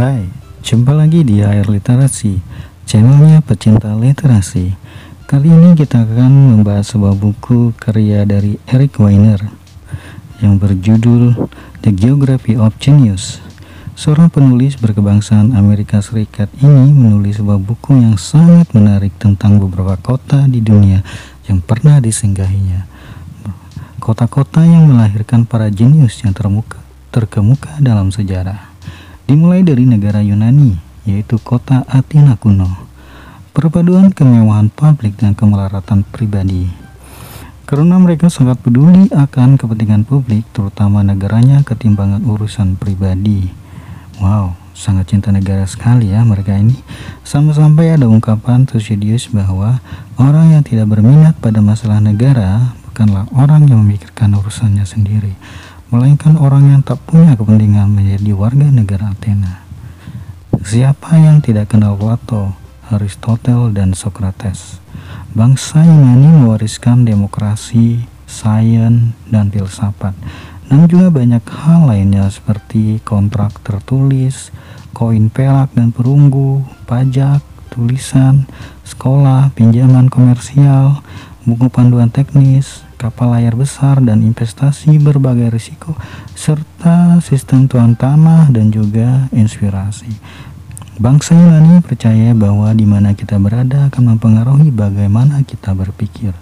Hai, jumpa lagi di Air Literasi, channelnya pecinta literasi. Kali ini kita akan membahas sebuah buku karya dari Eric Weiner yang berjudul The Geography of Genius. Seorang penulis berkebangsaan Amerika Serikat ini menulis sebuah buku yang sangat menarik tentang beberapa kota di dunia yang pernah disinggahinya. Kota-kota yang melahirkan para jenius yang terkemuka dalam sejarah. Dimulai dari negara Yunani, yaitu kota Athena kuno. Perpaduan kemewahan publik dan kemelaratan pribadi. Karena mereka sangat peduli akan kepentingan publik, terutama negaranya ketimbangan urusan pribadi. Wow, sangat cinta negara sekali ya mereka ini. Sampai-sampai ada ungkapan Thucydides bahwa orang yang tidak berminat pada masalah negara bukanlah orang yang memikirkan urusannya sendiri melainkan orang yang tak punya kepentingan menjadi warga negara Athena. Siapa yang tidak kenal Plato, Aristotle, dan Socrates? Bangsa Yunani mewariskan demokrasi, sains, dan filsafat, namun juga banyak hal lainnya seperti kontrak tertulis, koin perak dan perunggu, pajak, tulisan, sekolah, pinjaman komersial, buku panduan teknis, kapal layar besar dan investasi berbagai risiko serta sistem tuan tanah dan juga inspirasi. Bangsa Yunani percaya bahwa di mana kita berada akan mempengaruhi bagaimana kita berpikir.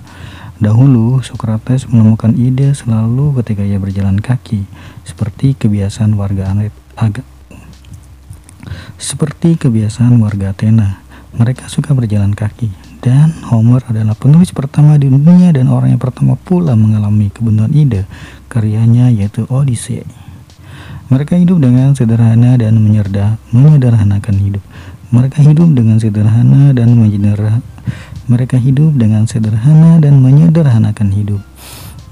Dahulu, Socrates menemukan ide selalu ketika ia berjalan kaki, seperti kebiasaan warga agak seperti kebiasaan warga Athena. Mereka suka berjalan kaki, dan Homer adalah penulis pertama di dunia dan orang yang pertama pula mengalami kebenaran ide karyanya yaitu Odyssey. Mereka hidup dengan sederhana dan menyerda, menyederhanakan hidup. Mereka hidup dengan sederhana dan menyederhana. Mereka hidup dengan sederhana dan menyederhanakan hidup.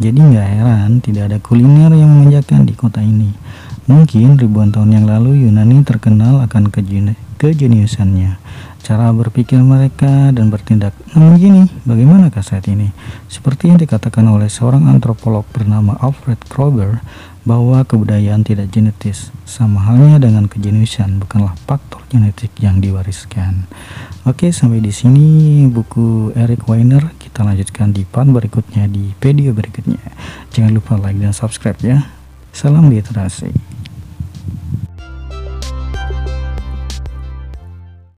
Jadi nggak heran tidak ada kuliner yang memanjakan di kota ini. Mungkin ribuan tahun yang lalu Yunani terkenal akan kejeniusannya cara berpikir mereka dan bertindak. Namun gini, bagaimanakah saat ini? Seperti yang dikatakan oleh seorang antropolog bernama Alfred Kroeber, bahwa kebudayaan tidak genetis, sama halnya dengan kejeniusan bukanlah faktor genetik yang diwariskan. Oke, sampai di sini buku Eric Weiner. Kita lanjutkan di part berikutnya di video berikutnya. Jangan lupa like dan subscribe ya. Salam literasi.